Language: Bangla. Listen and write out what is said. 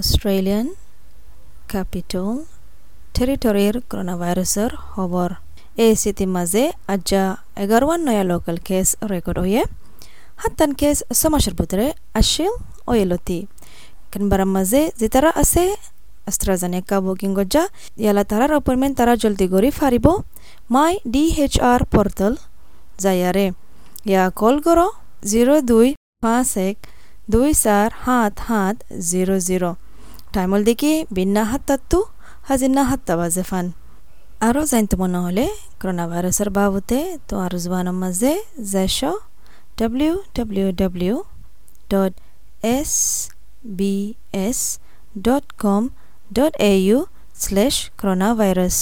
অষ্ট্ৰেলিয়ান কেপিটেল টেৰিটৰীৰ কৰোণা ভাইৰাছৰ খবৰ। এই স্থিতিৰ মাজে আজ্জা এগারোয়ান নয়া লোকাল কেস রেকর্ড হয়ে হাত্তান কেস ছমাসের ভিতরে আসছিল ওয়েলতি কেনবার মাঝে যে তারা আছে আস্ট্রাজানেকা বুকিং গজ্জা, ইয়ালা তারার অপয়েন্টমেন্ট তারা জলদি করি ফারিব মাই ডি এইচ আর পোর্টাল যায়ারে ইয়া কল করো জিরো দুই পাঁচ এক দুই চার সাত সাত জিরো জিরো টাইমল দেখি বিন্না হাত্তাত্তু হাজিন্না হাত্তা বাজে ফান আরও জানতে মনে হলে করোনা ভাইরাসের বাবতে তো আর জবানের মাঝে যাইশ W W W dot S B S dot com dot A U slash corona virus